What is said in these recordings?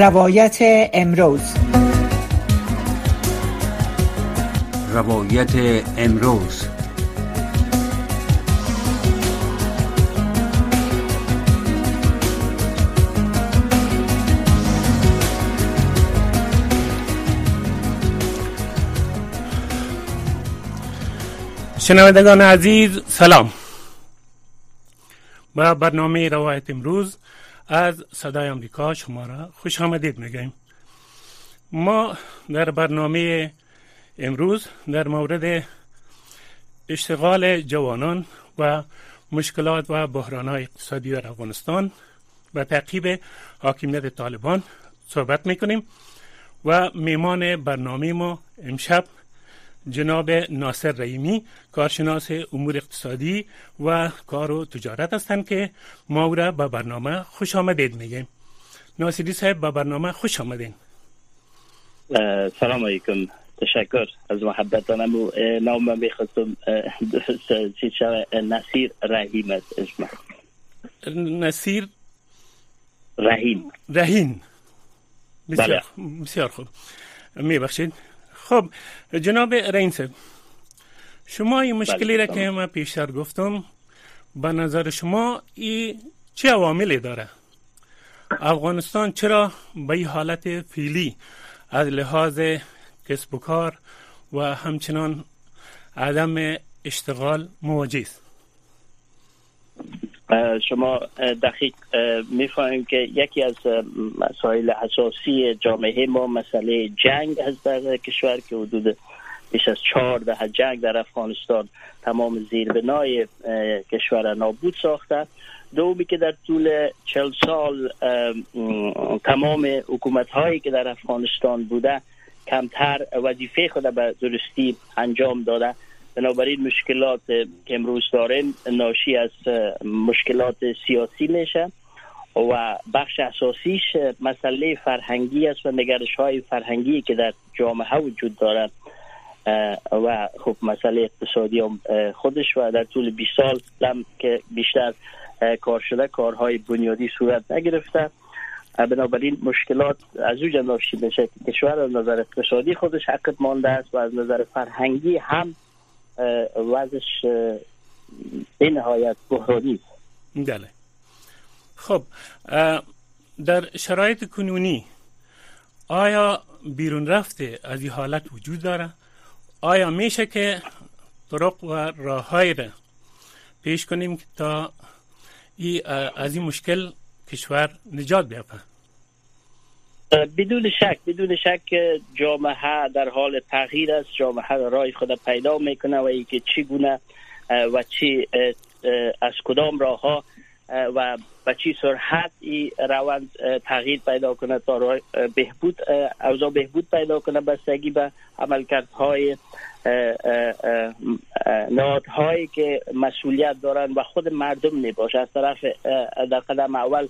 روایت امروز. روایت امروز. شنوندگان عزیز سلام. با برنامه روایت امروز از صدای آمریکا شما را خوش آمدید میگیم ما در برنامه امروز در مورد اشتغال جوانان و مشکلات و بحران اقتصادی در افغانستان و تعقیب حاکمیت طالبان صحبت می‌کنیم و میمان برنامه ما امشب جناب ناصر رحیمی کارشناس امور اقتصادی و کار و تجارت هستند که ما او را به برنامه خوش آمدید میگیم. ناصری صاحب به برنامه خوش آمدین. سلام علیکم. تشکر از محبتانم و نام می‌خواستم نصیر رحیم است اسم نصیر رحیم. رحیم. بسیار, بله. بسیار خوب. میبخشید. خب جناب رئیس شما این مشکلی را بله، که من پیشتر گفتم به نظر شما این چه عواملی داره؟ افغانستان چرا به این حالت فیلی از لحاظ کسب و کار و همچنان عدم اشتغال مواجه است؟ شما دقیق می‌فهمیم که یکی از مسائل اساسی جامعه ما مسئله جنگ هست در کشور که حدود بیش از چهارده جنگ در افغانستان تمام زیربنای کشور نابود ساخته. دومی که در طول چل سال تمام حکومت هایی که در افغانستان بوده کمتر وظیفه خود به درستی انجام داده. بنابراین مشکلات که امروز داریم ناشی از مشکلات سیاسی میشه و بخش اساسیش مسئله فرهنگی است و نگرش های فرهنگی که در جامعه وجود دارد و خب مسئله اقتصادی هم خودش و در طول 20 سال هم که بیشتر کار شده کارهای بنیادی صورت نگرفته. بنابراین مشکلات از او ناشی میشه که کشور از نظر اقتصادی خودش حقت مانده است و از نظر فرهنگی هم وضعش به نهایت بحرانی بله. خب در شرایط کنونی آیا بیرون رفته از این حالت وجود داره؟ آیا میشه که طرق و راههایی را پیش کنیم تا ای از این مشکل کشور نجات بیابه بدون شک بدون شک جامعه در حال تغییر است. جامعه رای خود پیدا می‌کنه و اینکه چگونه و چی از کدام راه ها و به چی سرعت این روند تغییر پیدا کنه تا بهبود اوضاع بهبود پیدا کنه. بستگی به عملکردهای نهادهایی که مسئولیت دارن و خود مردم نباشه از طرف در قدم اول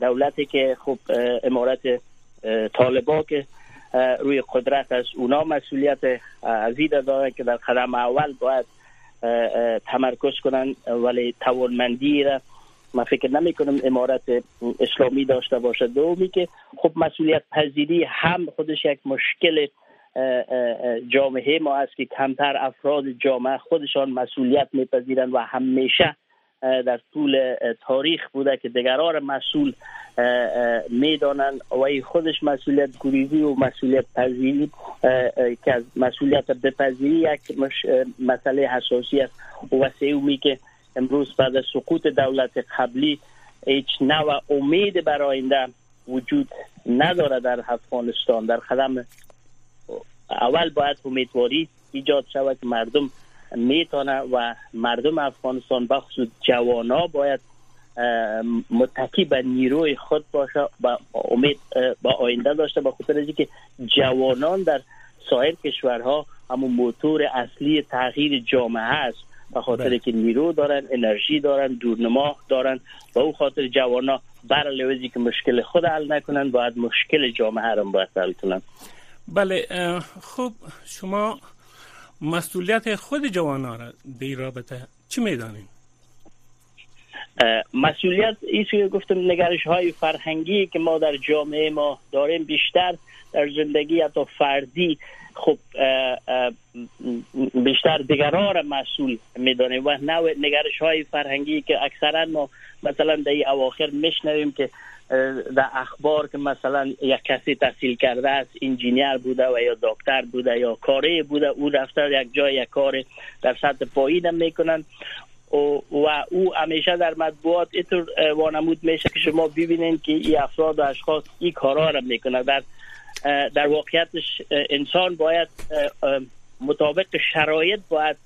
دولتی که خب امارت طالبا که روی قدرت از اونا مسئولیت عزیز دارن که در قدم اول باید تمرکز کنن ولی توانمندی را من فکر نمی کنم امارت اسلامی داشته باشه دومی که خب مسئولیت پذیری هم خودش یک مشکل جامعه ما است که کمتر افراد جامعه خودشان مسئولیت میپذیرند و همیشه در طول تاریخ بوده که دیگران مسئول می‌دانند و خودش مسئولیت گریزی و مسئولیت پذیری که از مسئولیت بپذیری یک مسئله حساسی است. و سیومی که امروز بعد از سقوط دولت قبلی هیچ نوع امید بر آینده وجود نداره در افغانستان. در قدم اول باید امیدواری ایجاد شود که مردم می‌تونه و مردم افغانستان بخصوص جوانا باید متکی به نیروی خود باشه و امید با آینده داشته به خاطر که جوانان در سایر کشورها همون موتور اصلی تغییر جامعه است به خاطر بله. که نیرو دارن انرژی دارن دورنما دارن و او خاطر جوانا بر لوزی که مشکل خود حل نکنن باید مشکل جامعه را باید حل کنن بله خب شما مسئولیت خود جوانان را در رابطه چی می‌دانید مسئولیت ایست که گفتم نگرش های فرهنگی که ما در جامعه ما داریم بیشتر در زندگی حتی فردی خب بیشتر دیگران را مسئول می‌دانیم و نوع نگرش های فرهنگی که اکثرا ما مثلا در این اواخر میشنویم که در اخبار که مثلا یک کسی تحصیل کرده است انجینیر بوده و یا دکتر بوده یا کاری بوده او رفته یک جای یک کار در سطح پایین می‌کنن. و او همیشه در مطبوعات اینطور وانمود میشه که شما ببینید که این افراد و اشخاص این کارا را می‌کنه در در واقعیتش انسان باید مطابق شرایط باید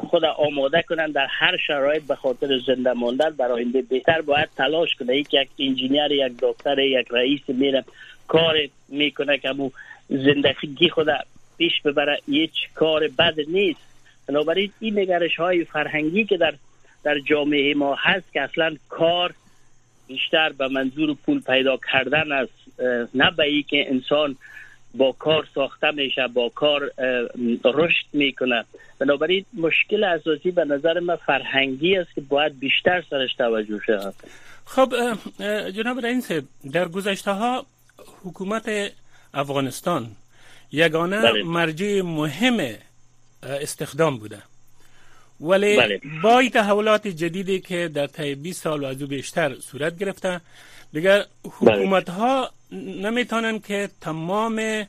خود آماده کنن در هر شرایط به خاطر زنده ماندن. در آینده بهتر باید تلاش کنه. یک یک انجینیر یک دکتر یک رئیس میره کار می‌کنه که مو زندگی خود پیش ببره. هیچ کار بد نیست. بنابراین این نگرش های فرهنگی که در در جامعه ما هست که اصلا کار بیشتر به منظور پول پیدا کردن است. نه به که انسان با کار ساخته میشه با کار رشد می‌کنه. بنابراین مشکل اساسی به نظر من فرهنگی است که باید بیشتر سرش توجه شد خب جناب رئیس در گذشته ها حکومت افغانستان یگانه بله. مرجع مهم استخدام بوده. ولی بله. با تحولات جدیدی که در طی 20 سال و از بیشتر صورت گرفته دیگر حکومت ها نمی‌تونن که تمام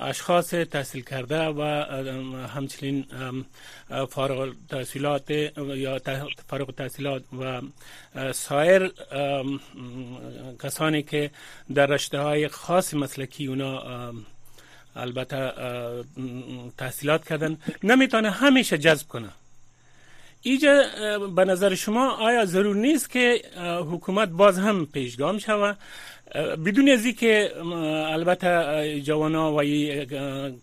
اشخاص تحصیل کرده و همچنین فارغ تحصیلات یا فارغ تحصیلات و سایر کسانی که در رشته های خاص مسلکی اونا البته تحصیلات کردن. نمی‌تونه همیشه جذب کنه. ایجا به نظر شما آیا ضرور نیست که حکومت باز هم پیشگام شود بدون از که البته جوانا و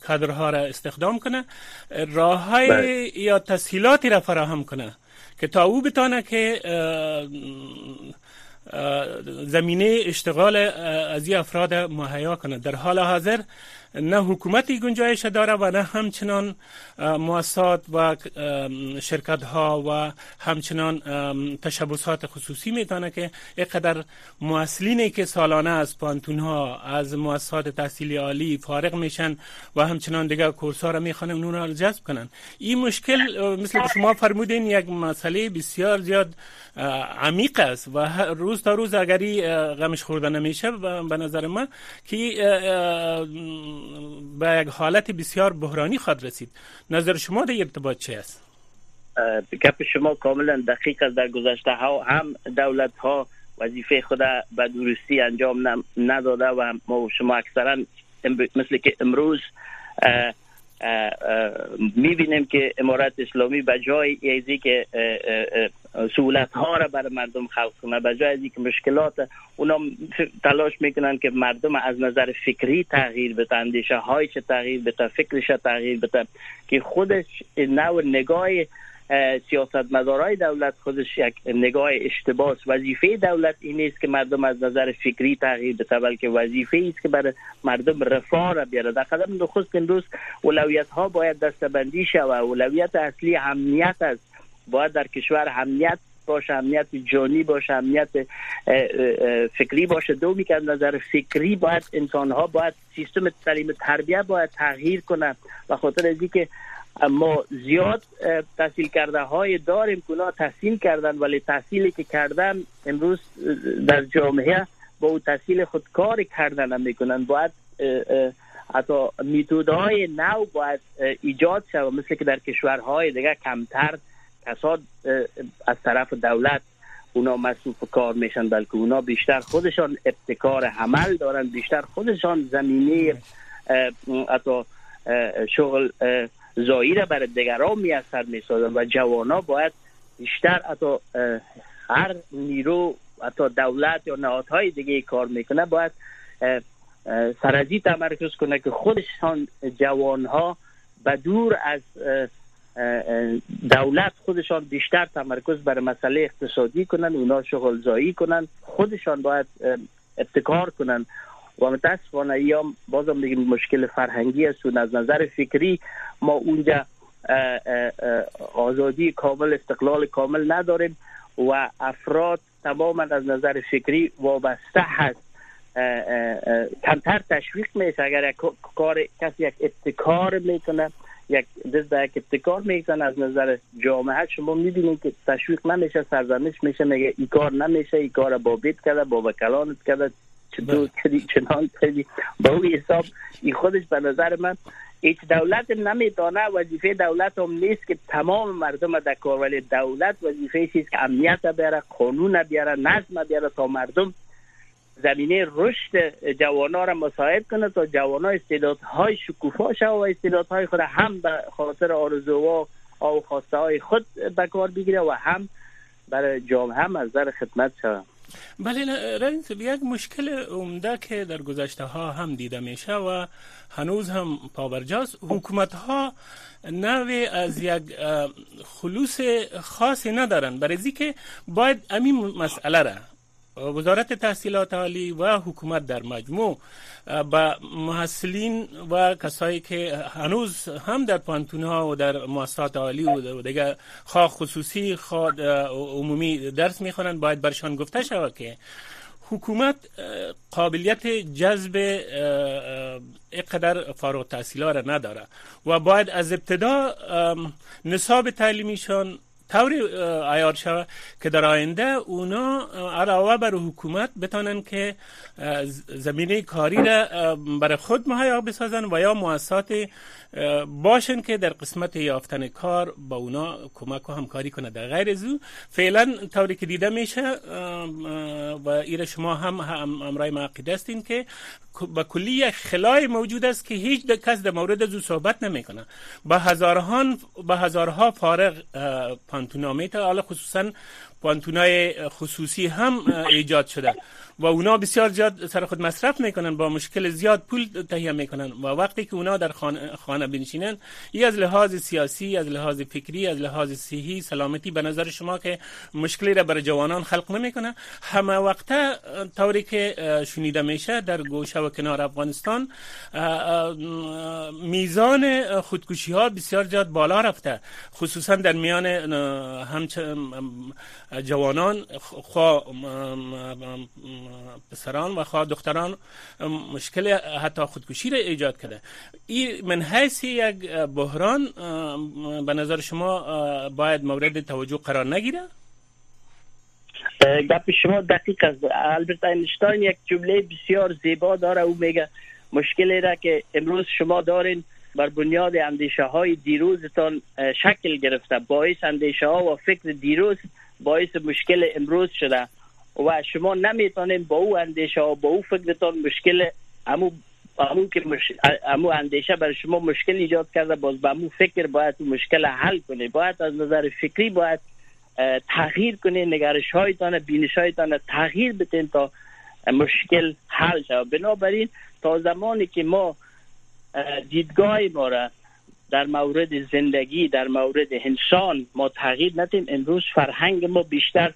کادرها را استخدام کنه راه های بله. یا تسهیلاتی را فراهم کنه که تا او بتانه که زمینه اشتغال از این افراد مهیا کنه. در حال حاضر نه حکومتی گنجایش داره و نه همچنان مؤسسات و شرکت ها و همچنان تشبسات خصوصی می‌تونه که اینقدر مؤسلینی که سالانه از پانتون ها از مؤسسات تحصیلی عالی فارغ میشن و همچنان دیگه کورس ها را می‌خوانن اون را جذب کنن. این مشکل مثل شما فرمودین یک مسئله بسیار زیاد عمیق است و روز تا روز اگری غمش خورده نمیشه به نظر من که به یک حالت بسیار بحرانی خواهد رسید. نظر شما در ارتباط چه است؟ گپ شما کاملا دقیق است در گذشته ها هم دولت ها وظیفه خود به درستی انجام نداده و ما شما اکثرا مثل که امروز می‌بینیم که امارت اسلامی به جای ایزی که سهولت ها را برای مردم خلق کنه به جای از که مشکلات اونا تلاش می‌کنن که مردم از نظر فکری تغییر بده اندیشه هایش تغییر بده فکرش تغییر بده که خودش نوع نگاه سیاست مدارای دولت خودش یک نگاه اشتباس وظیفه دولت این نیست که مردم از نظر فکری تغییر بده بلکه وظیفه است که برای مردم رفاه را بیاره. در قدم نخست امروز اولویت ها باید دستبندی شود اولویت اصلی امنیت است. باید در کشور امنیت باشه امنیت جانی باشه امنیت فکری باشه. دومی که از نظر فکری باید انسان ها باید سیستم تعلیم تربیه باید تغییر کنه و خاطر از که ما زیاد تحصیل کرده های داریم که تحصیل کردن ولی تحصیلی که کردن امروز در جامعه با او تحصیل خود کار کردن هم می‌کنن. باید حتی های نو باید ایجاد شد مثل که در کشورهای دیگه کمتر کساد از طرف دولت اونا مصروف کار میشن بلکه اونا بیشتر خودشان ابتکار عمل دارن. بیشتر خودشان زمینه حتی شغل زایی را برای دیگران میسر می‌سازن و جوانا باید بیشتر حتی هر نیرو حتی دولت یا نهادهای دیگه کار می‌کنه باید سرزی تمرکز کنه که خودشان جوانها به دور از دولت خودشان بیشتر تمرکز بر مسئله اقتصادی کنن اونا شغل زایی کنن خودشان باید ابتکار کنن. و متاسفانه یا بازم بگیم مشکل فرهنگی است و از نظر فکری ما اونجا آزادی کامل استقلال کامل نداریم و افراد تماما از نظر فکری وابسته هست. کمتر تشویق میشه اگر یک کار کسی یک ابتکار می‌کنه یک دست یک ابتکار می‌کنه از نظر جامعه شما می‌بینید که تشویق نمیشه سرزنش میشه میگه این کار نمیشه این کار با بیت کرده با وکلانت کرده. چطور کردی چنان کردی با اون حساب این خودش به نظر من هیچ دولت نمیدانه وظیفه دولت هم نیست که تمام مردم در کار ولی دولت وظیفه است که امنیت بیاره قانون بیاره نظم بیاره تا مردم زمینه رشد جوانا را مساعد کنه تا جوانا استعدادهای شکوفا شود و استعدادهای خود هم به خاطر آرزوها و خواسته های خود به کار بگیره و هم برای جامعه هم از در خدمت شود بله رئیس یک مشکل عمده که در گذشته ها هم دیده میشه و هنوز هم پابرجاست حکومت ها نوی از یک خلوص خاصی ندارن برای که باید امین مسئله را وزارت تحصیلات عالی و حکومت در مجموع به محصلین و کسایی که هنوز هم در پانتون ها و در مؤسسات عالی و دیگه خواه خصوصی خواه عمومی درس می‌خوانند باید برشان گفته شود که حکومت قابلیت جذب اقدر فارغ تحصیل را نداره و باید از ابتدا نصاب تعلیمیشان طوری عیار شود که در آینده اونا علاوه بر حکومت بتانن که زمینه کاری را برای خود مهیا بسازن و یا مؤسسات باشن که در قسمت یافتن کار با اونا کمک و همکاری کنه در غیر زو فعلا طوری که دیده میشه و ایره شما هم امرای معقیده استین که با کلی خلای موجود است که هیچ کس در مورد از صحبت نمی‌کنه. با هزارهان با هزارها فارغ پانتونامه تا حالا خصوصا پانتونای خصوصی هم ایجاد شده. و اونا بسیار زیاد سر خود مصرف می‌کنن با مشکل زیاد پول تهیه می‌کنن. و وقتی که اونا در خانه, خانه بنشینن ای از لحاظ سیاسی از لحاظ فکری از لحاظ صحی سلامتی به نظر شما که مشکلی را برای جوانان خلق نمی‌کنه؟ همه وقته طوری که شنیده میشه در گوشه و کنار افغانستان میزان خودکشی ها بسیار زیاد بالا رفته. خصوصا در میان همچه جوانان خواه پسران و خواه دختران مشکل حتی خودکشی را ایجاد کرده. این من حیث یک بحران به نظر شما باید مورد توجه قرار نگیره؟ گپ شما دقیق است. البرت اینشتاین یک جمله بسیار زیبا داره. او میگه مشکلی را که امروز شما دارین بر بنیاد اندیشه های دیروزتان شکل گرفته. باعث اندیشه ها و فکر دیروز باعث مشکل امروز شده. و شما نمی‌تونین با او اندیشه و با او فکرتان مشکل امو امو که مش... امو اندیشه برای شما مشکل ایجاد کرده باز با امو فکر باید مشکل حل کنه باید از نظر فکری باید تغییر کنه نگرش هایتان بینش هایتان تغییر بتین تا مشکل حل شود. بنابراین تا زمانی که ما دیدگاه ما را در مورد زندگی در مورد انسان ما تغییر ندیم امروز فرهنگ ما بیشتر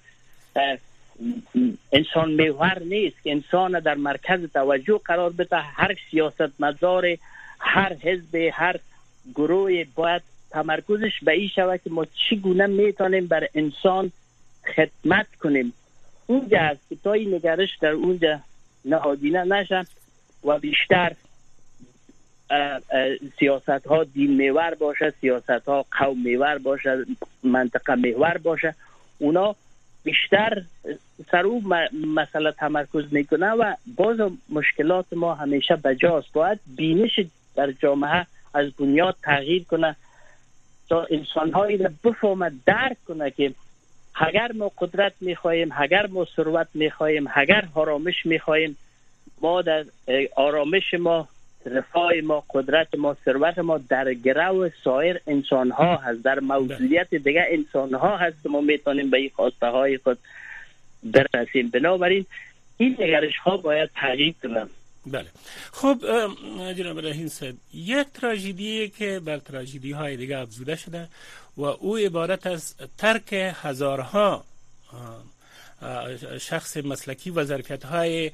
انسان میوهر نیست که انسان در مرکز توجه قرار بده. هر سیاست مدار هر حزب هر گروه باید تمرکزش به این شود که ما چگونه می‌تونیم بر انسان خدمت کنیم. اونجا است که تا این نگرش در اونجا نهادینه نشن و بیشتر سیاست ها دین میور باشه سیاست ها قوم میور باشه منطقه میور باشه. اونا بیشتر سر او مسئله تمرکز می‌کنه و باز مشکلات ما همیشه بجاست باید بینش در جامعه از بنیاد تغییر کنه تا انسان هایی را بفهمه درک کنه که اگر ما قدرت می‌خواهیم اگر ما ثروت می‌خواهیم اگر آرامش می‌خواهیم ما در آرامش ما رفاه ما قدرت ما ثروت ما در گرو سایر انسان ها هست. در موجودیت دیگه انسان ها هست ما می‌تونیم به این خواسته های خود برسیم. بنابراین این نگرش ها باید تغییر کنم بله. خب جناب رحیم صاحب یک تراژدی که بر تراژدی های دیگه افزوده شده و او عبارت از ترک هزارها شخص مسلکی و ظرفیت های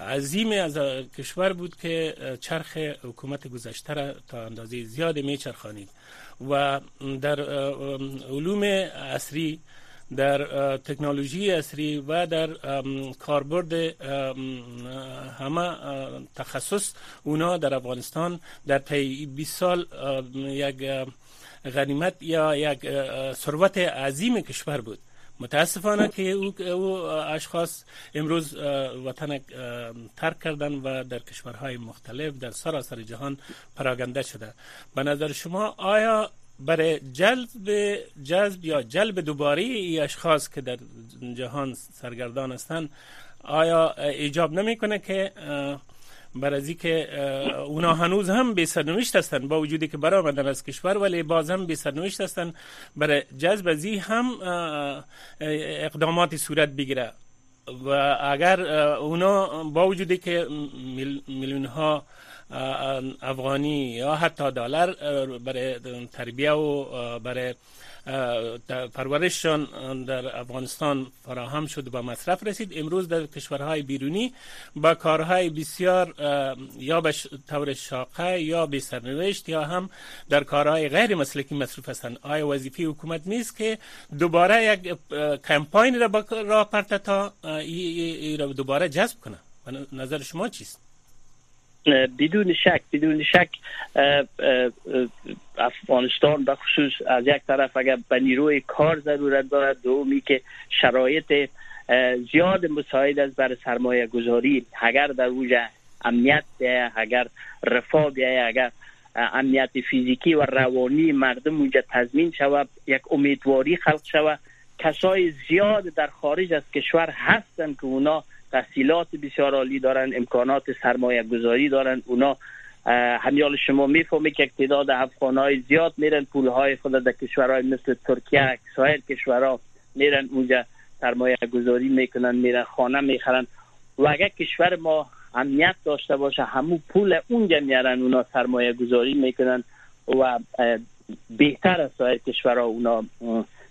عظیم از کشور بود که چرخ حکومت گذشته را تا اندازه زیاد می چرخانید. و در علوم اصری در تکنولوژی اصری و در کاربرد همه تخصص اونا در افغانستان در طی 20 سال یک غنیمت یا یک ثروت عظیم کشور بود. متاسفانه که او, اشخاص امروز وطن ترک کردن و در کشورهای مختلف در سراسر جهان پراگنده شده. به نظر شما آیا برای جلب جذب یا جلب دوباره ای اشخاص که در جهان سرگردان هستند آیا ایجاب نمی‌کنه که برای که اونا هنوز هم به سرنوشت هستند با وجودی که برآمدن از کشور ولی باز هم به سرنوشت هستند برای جذب ازی هم اقدامات صورت بگیره. و اگر اونا با وجودی که میلیون ها افغانی یا حتی دلار برای تربیه و برای پرورششان در افغانستان فراهم شد و مصرف رسید. امروز در کشورهای بیرونی با کارهای بسیار یا به طور شاقه یا به سرنوشت یا هم در کارهای غیر مسلکی مصروف هستند. آیا وظیفه حکومت نیست که دوباره یک کمپاین را را پرت تا ای را دوباره جذب کنه؟ نظر شما چیست؟ بدون شک بدون شک افغانستان به خصوص از یک طرف اگر به نیروی کار ضرورت دارد دومی که شرایط زیاد مساعد است برای سرمایه گذاری. اگر در اوج امنیت بیایه اگر رفاه بیایه اگر امنیت فیزیکی و روانی مردم اونجا تضمین شود یک امیدواری خلق شود. کسای زیاد در خارج از کشور هستند که اونا تحصیلات بسیار عالی دارن امکانات سرمایه گذاری دارن. اونا همیال شما می‌فهمی که تعداد افغان زیاد میرن پول های خود در کشورهای مثل ترکیه سایر کشورها میرن اونجا سرمایه گذاری می‌کنن میرن خانه می‌خرن. و اگر کشور ما امنیت داشته باشه همون پول اونجا میارن اونا سرمایه گذاری می‌کنن و بهتر از سایر کشورها اونا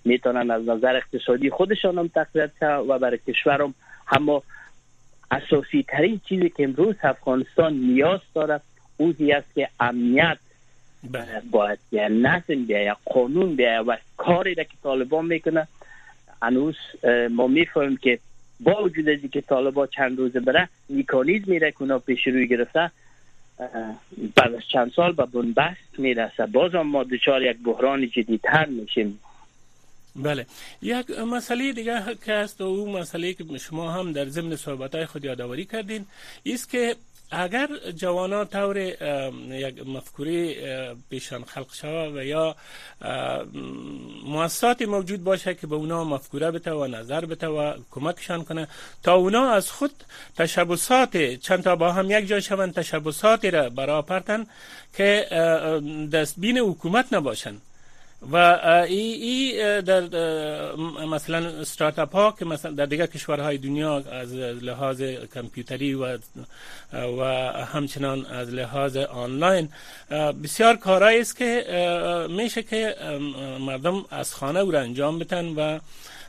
می‌تونن از نظر اقتصادی خودشان هم تقویت و برای کشورم هم اساسی ترین چیزی که امروز افغانستان نیاز دارد اوزی است که امنیت بله. باید یا نظم بیا یا قانون بیا و کاری را که طالبان می‌کنه. هنوز ما می‌فهمیم که با وجود از که طالبان چند روزه بره میکانیزمی را که پیش روی گرفته بعد از چند سال به بنبست می‌رسه. باز هم ما دچار یک بحران جدیدتر میشیم. بله. یک مسئله دیگه که هست و اون مسئله که شما هم در ضمن صحبت خود یادآوری کردین است که اگر جوانا طور یک مفکوری پیشان خلق شود و یا مؤسسات موجود باشه که به اونا مفکوره بته و نظر بته و کمکشان کنه تا اونا از خود تشبسات چند تا با هم یک جای شوند تشبساتی را برا پرتن که دستبین حکومت نباشند. و ای, ای در مثلا استارتاپ ها که مثلا در دیگر کشورهای دنیا از لحاظ کامپیوتری و و همچنان از لحاظ آنلاین بسیار کارهایی است که میشه که مردم از خانه او را انجام بتن و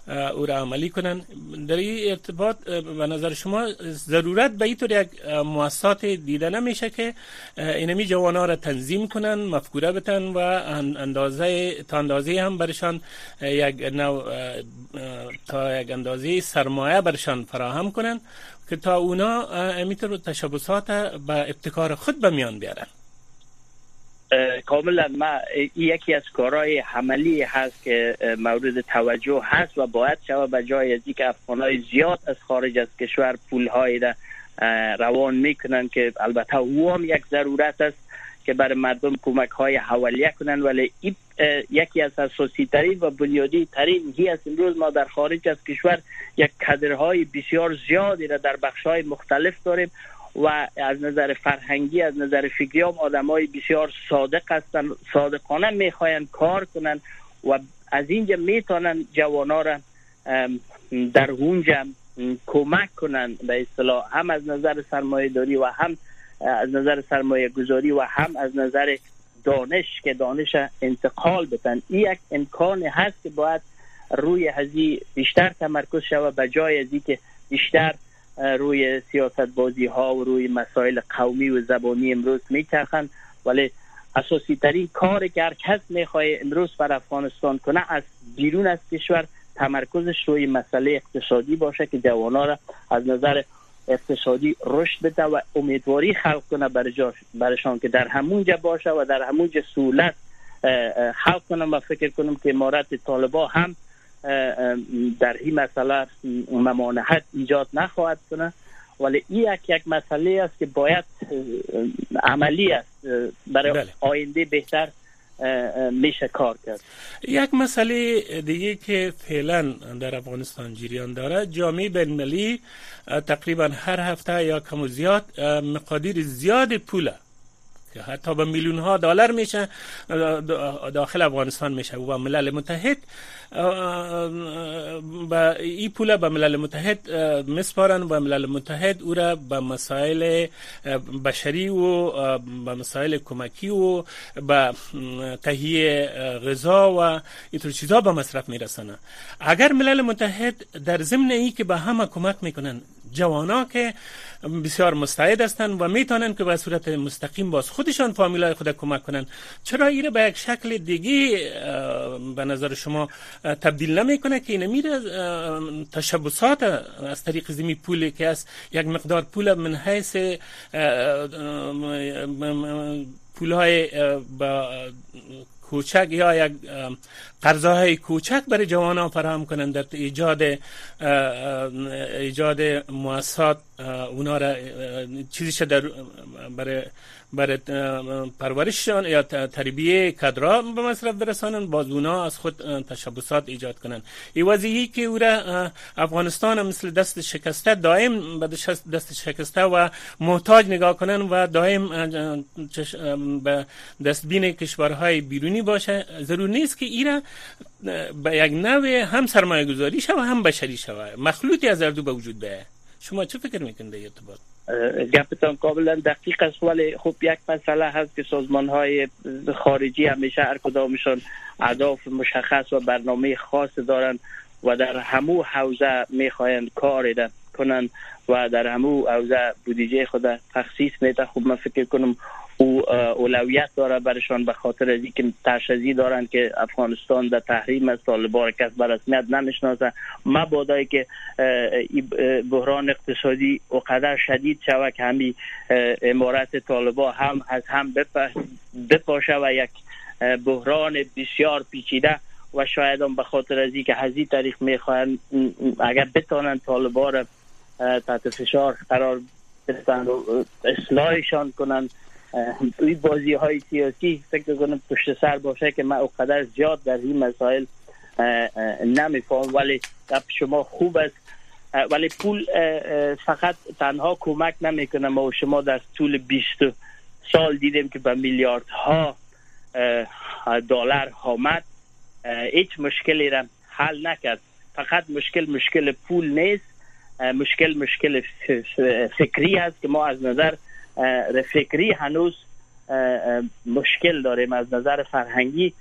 او را عملی کنن در این ارتباط به نظر شما ضرورت به این طور یک مؤسسات دیده نمیشه که اینمی جوانا را تنظیم کنن مفکوره بتن و اندازه تا اندازه هم برشان یک نوع تا یک اندازه سرمایه برشان فراهم کنن که تا اونا امیتر تشبسات به ابتکار خود به میان بیارن کاملا ما یکی از کارهای عملی هست که مورد توجه هست و باید شود به جای از که افغانای زیاد از خارج از کشور پولهای را روان می‌کنن که البته او هم یک ضرورت است که برای مردم کمک های حوالیه کنن ولی یکی از اساسی ترین و بنیادی ترین هی است امروز ما در خارج از کشور یک کدرهای بسیار زیادی را در بخش های مختلف داریم. و از نظر فرهنگی از نظر فکری هم آدم های بسیار صادق هستند صادقانه می‌خواین کار کنن و از اینجا می‌تونن جوانا را در اونجا کمک کنن. به اصطلاح هم از نظر سرمایه داری و هم از نظر سرمایه گذاری و هم از نظر دانش که دانش انتقال بتن. این یک امکان هست که باید روی هزی بیشتر تمرکز شود. به جای ازی که بیشتر روی سیاست بازی ها و روی مسائل قومی و زبانی امروز میچرخند. ولی اساسی ترین کار که هر کس می‌خواه امروز بر افغانستان کنه از بیرون از کشور تمرکزش روی مسئله اقتصادی باشه که جوانا را از نظر اقتصادی رشد بده و امیدواری خلق کنه برشان که در همونجا باشه و در همونجا سهولت خلق کنم و فکر کنم که امارت طالبا هم در این مسئله ممانحت ایجاد نخواهد کنه. ولی این یک یک مسئله است که باید عملی است. برای بله. آینده بهتر میشه کار کرد. یک مسئله دیگه که فعلا در افغانستان جریان داره. جامعه بین تقریبا هر هفته یا کم و زیاد مقادیر زیاد پوله که حتی به میلیون ها دلار میشه داخل افغانستان میشه. و ملل متحد با این پول به ملل متحد مسپارن. و ملل متحد او را به مسائل بشری و به مسائل کمکی و به تهیه غذا و اینطور چیزا به مصرف میرسنه اگر ملل متحد در ضمن ای که به همه کمک می‌کنن جوانا که بسیار مستعد هستند و می‌تونن که به صورت مستقیم باز خودشان فامیلای خود کمک کنن. چرا ایره به یک شکل دیگه به نظر شما تبدیل نمی‌کنه که این میره تشبسات از طریق زمین پولی که است یک مقدار پول من حیث پول های با کوچک یا یک قرضه کوچک برای جوانان فراهم کنند. در ایجاد ایجاد مؤسسات اونا را چیزی در برای برای پرورششان یا تربیه کدرا به مصرف برسانند باز اونا از خود تشبسات ایجاد کنند. این وضعی که او را افغانستان مثل دست شکسته دائم به دست شکسته و محتاج نگاه کنند و دائم به دستبین کشورهای بیرونی باشه. ضرور نیست که ایرا به یک نوع هم سرمایه گذاری شوه هم بشری شوه. مخلوطی از اردو به وجود بیه شما چه فکر می‌کنید در ارتباط؟ گپتان کاملا دقیق است ولی خب یک مسئله هست که سازمان های خارجی همیشه هر کدامشان اهداف مشخص و برنامه خاص دارند و در همو حوزه می‌خواهند کار کنند و در همو حوزه بودجه خود تخصیص میده. خب من فکر کنم او اولویت داره برشان به خاطر از اینکه تشزی دارن که افغانستان در تحریم از طالبان کس بر رسمیت نمی‌شناسه. مبادایی که بحران اقتصادی و قدر شدید شود که همی امارت طالبا هم از هم بپاشه و یک بحران بسیار پیچیده و شاید هم به خاطر از اینکه هزی تاریخ می‌خواهند اگر بتانند طالبان را تحت فشار قرار بدن و اصلاحشان کنند توی بازی های سیاسی فکر کنم پشت سر باشه که من اقدر زیاد در این مسائل نمیفهم. ولی شما خوب است. ولی پول فقط تنها کمک نمی‌کنه ما و شما در طول 20 سال دیدیم که به میلیاردها دلار آمد. هیچ مشکلی را حل نکرد. فقط مشکل مشکل پول نیست. مشکل مشکل فکری است که ما از نظر فکری هنوز مشکل داریم. از نظر فرهنگی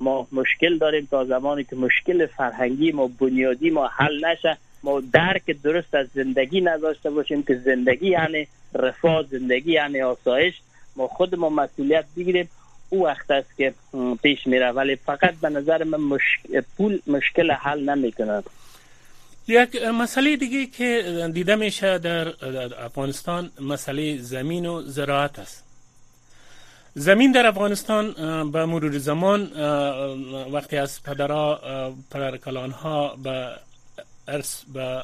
ما مشکل داریم تا زمانی که مشکل فرهنگی ما بنیادی ما حل نشه ما درک درست از زندگی نداشته باشیم که زندگی یعنی رفاه زندگی یعنی آسایش. ما خود ما مسئولیت بگیریم. او وقت است که پیش میره. ولی فقط به نظر من مشکل پول مشکل حل نمی‌کنه یک مسئله دیگه که دیده میشه در افغانستان مسئله زمین و زراعت است. زمین در افغانستان به مرور زمان وقتی از پدرها پدرکلان ها به ارث به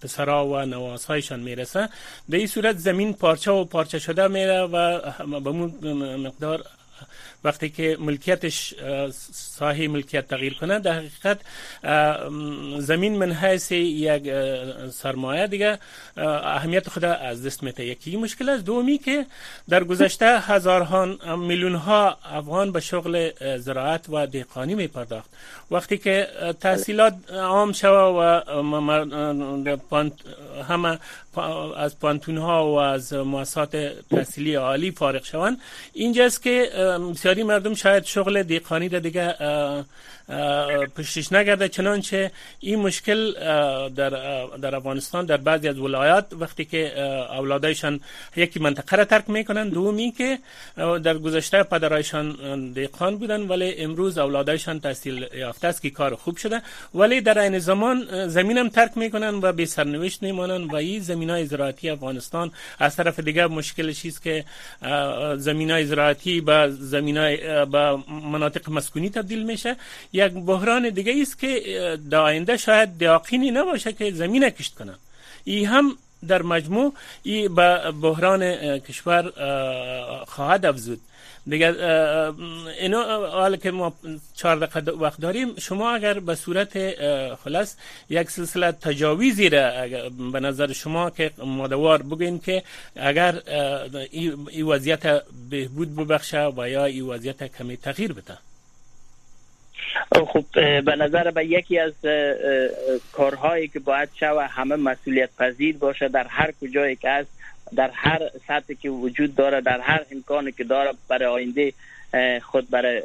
پسرا و نواسهایشان می‌رسه به این صورت زمین پارچه و پارچه شده میره و به مقدار وقتی که ملکیتش ساحه ملکیت تغییر کنه در حقیقت زمین من حیث یک سرمایه دیگه اهمیت خود از دست میته یکی مشکل است. دومی که در گذشته هزاران میلیون ها افغان به شغل زراعت و دهقانی می پرداخت وقتی که تحصیلات عام شوه و همه از پانتون ها و از مؤسسات تحصیلی عالی فارغ شوند. اینجاست که بسیاری مردم شاید شغل دیقانی را دیگه پشتش نگرده. چنانچه این مشکل در, در افغانستان در بعضی از ولایات وقتی که اولادایشان یکی منطقه را ترک می‌کنن دومی که در گذشته پدرایشان دیقان بودن ولی امروز اولادایشان تحصیل یافته است که کار خوب شده. ولی در این زمان زمینم ترک می‌کنن و به سرنوشت میمانن و این زمین های زراعتی افغانستان از طرف دیگه مشکلش است که زمین های زراعتی به زمین به مناطق مسکونی تبدیل میشه. یک بحران دیگه است که در آینده شاید یقینی نباشه که زمین کشت کنن. ای هم در مجموع ای به بحران کشور خواهد افزود. دیگه اینو حال که ما چهار دقیقه وقت داریم شما اگر به صورت خلاص یک سلسله تجاویزی را به نظر شما که مادوار بگین که اگر این وضعیت بهبود ببخشه و یا این وضعیت کمی تغییر بده. خب به نظر به یکی از کارهایی که باید شوه همه مسئولیت پذیر باشه در هر کجایی که است در هر سطحی که وجود داره در هر امکانی که داره برای آینده خود برای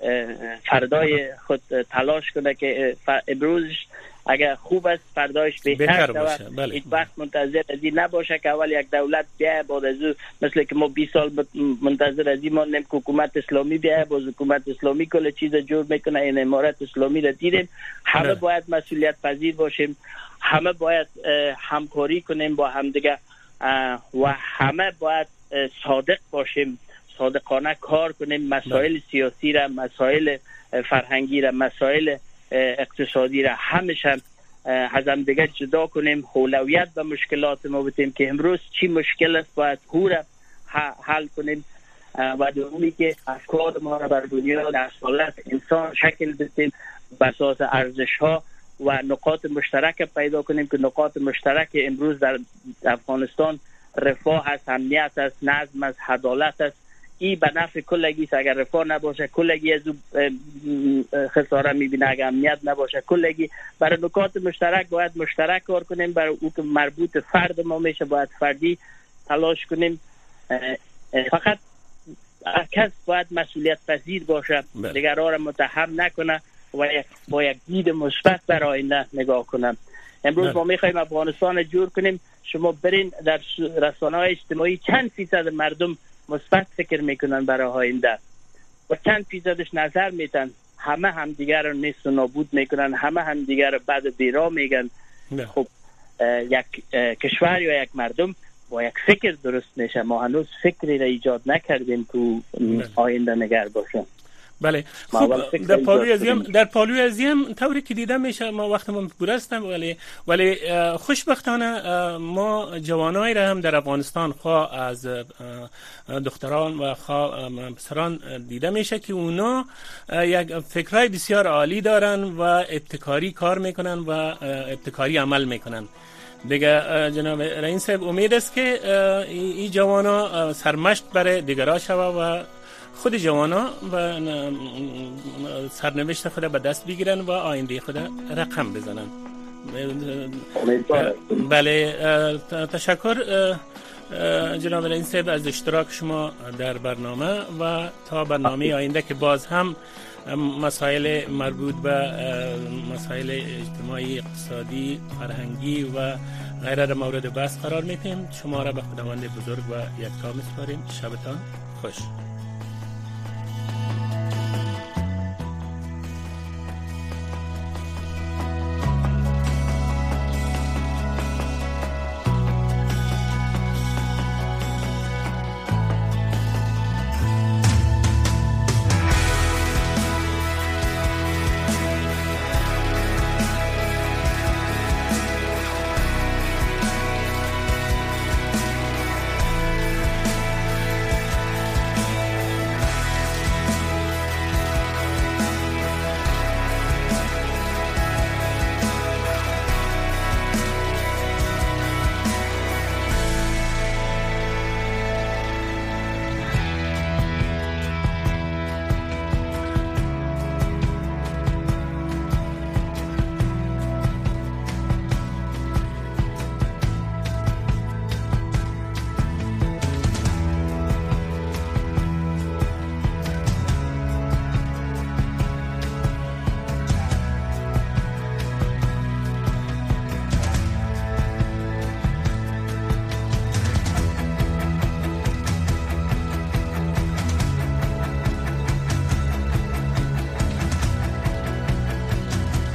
فردای خود تلاش کنه که امروزش اگر خوب است فردایش بهتر باشه. بله. هیچ وقت منتظر از این نباشه که اول یک دولت بیای بعد از مثل که ما 20 سال منتظر از این ماندیم که حکومت اسلامی بیای باز حکومت اسلامی کل چیز جور می‌کنه این امارت اسلامی را دیدیم. همه نه. باید مسئولیت پذیر باشیم. همه باید همکاری کنیم با همدیگه و همه باید صادق باشیم. صادقانه کار کنیم. مسائل سیاسی را مسائل فرهنگی را مسائل اقتصادی را همیشه از هم دیگه جدا کنیم. اولویت به مشکلات ما بتیم که امروز چی مشکل است باید هو حل کنیم. و دومی که افکار ما را بر بنیاد اصالت انسان شکل بدیم. بر اساس ارزش ها و نقاط مشترک پیدا کنیم که نقاط مشترک امروز در افغانستان رفاه است امنیت است نظم است عدالت است. ای به نفع کلگی است. اگر رفاه نباشه کلگی از خساره می‌بینه. اگر امنیت نباشه کلگی. برای نکات مشترک باید مشترک کار کنیم. برای او که مربوط فرد ما میشه باید فردی تلاش کنیم. فقط کس باید مسئولیت پذیر باشه. بله. دیگرها را متهم نکنه و با یک دید مثبت برای آینده نگاه کنم. امروز بله. ما می‌خوایم افغانستان جور کنیم. شما برین در رسانه های اجتماعی چند فیصد مردم مثبت فکر می‌کنن برای آینده. و چند فیصدش نظر میتن همه همدیگر رو نیست و نابود می‌کنن. همه همدیگر رو بعد بیرا میگن. نه. خب یک کشور یا یک مردم با یک فکر درست میشه. ما هنوز فکری را ایجاد نکردیم که آینده نگر باشه بله. خب در پالوی ازیم در پالوی ازیم طوری که دیدم میشه ما وقت ما پور هستم ولی ولی خوشبختانه ما جوانایی را هم در افغانستان خواه از دختران و خواه پسران دیده میشه که اونا یک فکرای بسیار عالی دارن و ابتکاری کار می‌کنن و ابتکاری عمل می‌کنن. دیگه جناب رئیس امید است که این جوانا سرمشق برای دیگرها شوه و خود جوانا و سرنوشت خود به دست بگیرن و آینده خود رقم بزنن. بله تشکر جناب این صاحب از اشتراک شما در برنامه و تا برنامه آینده که باز هم مسائل مربوط به مسائل اجتماعی اقتصادی فرهنگی و غیره مورد بحث قرار میتیم شما را به خداوند بزرگ و یکتا میسپاریم. شبتان خوش.